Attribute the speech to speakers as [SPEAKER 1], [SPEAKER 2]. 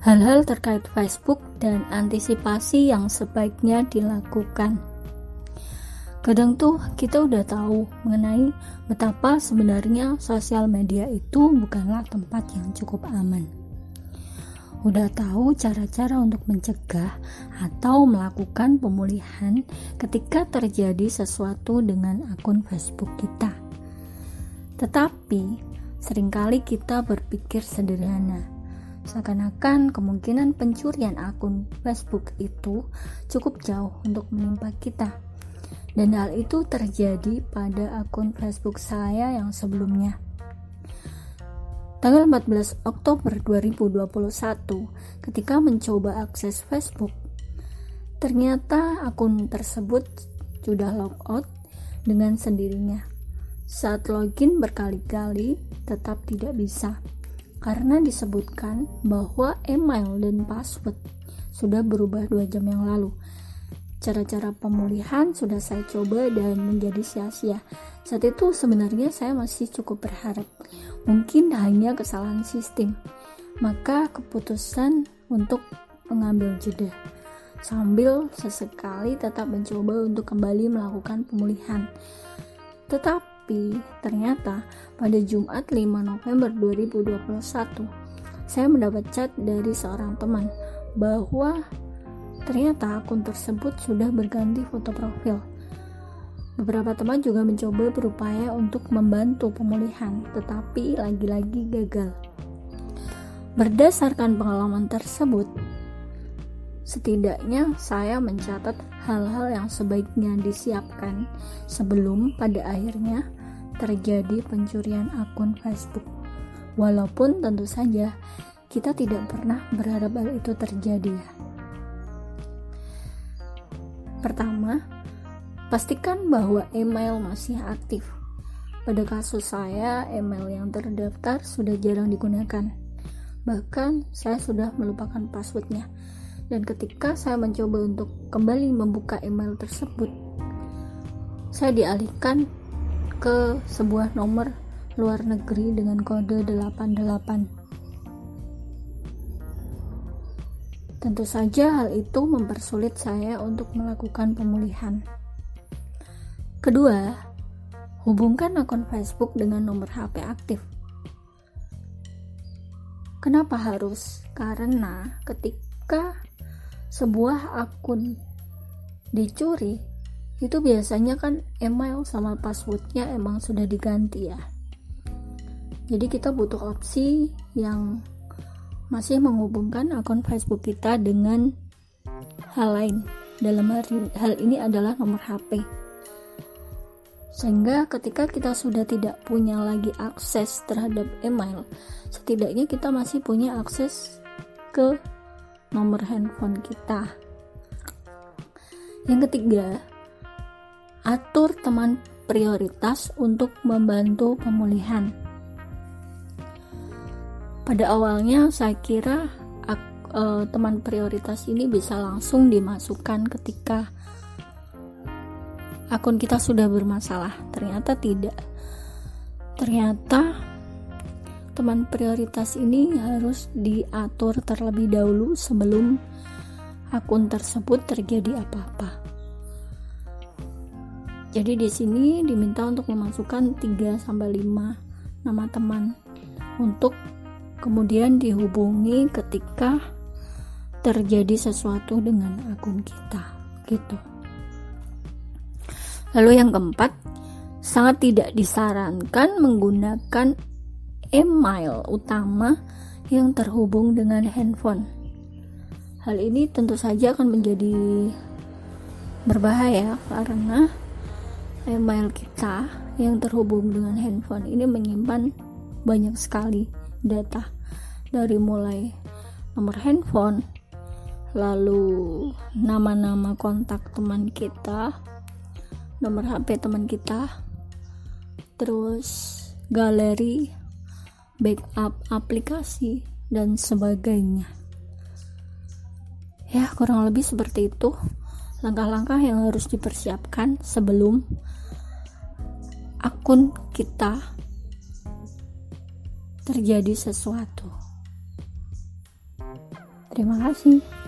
[SPEAKER 1] hal-hal terkait Facebook dan antisipasi yang sebaiknya dilakukan. Kadang tuh kita udah tahu mengenai betapa sebenarnya sosial media itu bukanlah tempat yang cukup aman. Udah tahu cara-cara untuk mencegah atau melakukan pemulihan ketika terjadi sesuatu dengan akun Facebook kita. Tetapi sering kali kita berpikir sederhana Seakan-akan kemungkinan pencurian akun Facebook itu cukup jauh untuk menimpa kita. Dan hal itu terjadi pada akun Facebook saya yang sebelumnya. Tanggal 14 Oktober 2021, ketika mencoba akses Facebook, ternyata akun tersebut sudah logout dengan sendirinya. Saat login berkali-kali tetap tidak bisa karena disebutkan bahwa email dan password sudah berubah dua jam yang lalu. Cara-cara pemulihan sudah saya coba dan menjadi sia-sia. Saat itu sebenarnya saya masih cukup berharap. Mungkin hanya kesalahan sistem. Maka keputusan untuk mengambil jeda. Sambil sesekali tetap mencoba untuk kembali melakukan pemulihan. Tetapi tapi ternyata pada Jumat 5 November 2021 saya mendapat chat dari seorang teman bahwa ternyata akun tersebut sudah berganti foto profil. Beberapa teman juga mencoba berupaya untuk membantu pemulihan, tetapi lagi-lagi gagal. Berdasarkan pengalaman tersebut, setidaknya saya mencatat hal-hal yang sebaiknya disiapkan sebelum pada akhirnya terjadi pencurian akun Facebook. Walaupun tentu saja kita tidak pernah berharap hal itu terjadi ya. Pertama, pastikan bahwa email masih aktif. Pada kasus saya, email yang terdaftar sudah jarang digunakan. Bahkan saya sudah melupakan passwordnya. Dan ketika saya mencoba untuk kembali membuka email tersebut, saya dialihkan ke sebuah nomor luar negeri dengan kode 88. Tentu saja hal itu mempersulit saya untuk melakukan pemulihan. Kedua, hubungkan akun Facebook dengan nomor HP aktif. Kenapa harus? Karena ketika sebuah akun dicuri, itu biasanya kan email sama passwordnya emang sudah diganti ya. Jadi kita butuh opsi yang masih menghubungkan akun Facebook kita dengan hal lain. Dalam hal ini adalah nomor HP sehingga ketika kita sudah tidak punya lagi akses terhadap email setidaknya kita masih punya akses ke nomor handphone kita. Yang ketiga atur teman prioritas untuk membantu pemulihan. Pada awalnya saya kira uh, teman prioritas ini bisa langsung dimasukkan ketika akun kita sudah bermasalah. Ternyata tidak. Ternyata teman prioritas ini harus diatur terlebih dahulu sebelum akun tersebut terjadi apa-apa. Jadi di sini diminta untuk memasukkan 3 sampai 5 nama teman untuk kemudian dihubungi ketika terjadi sesuatu dengan akun kita gitu. Lalu yang keempat, sangat tidak disarankan menggunakan email utama yang terhubung dengan handphone. Hal ini tentu saja akan menjadi berbahaya karena email kita yang terhubung dengan handphone ini menyimpan banyak sekali data. Dari mulai nomor handphone lalu nama-nama kontak teman kita nomor HP teman kita terus galeri backup aplikasi dan sebagainya. Ya kurang lebih seperti itu. Langkah-langkah yang harus dipersiapkan sebelum akun kita terjadi sesuatu. Terima kasih.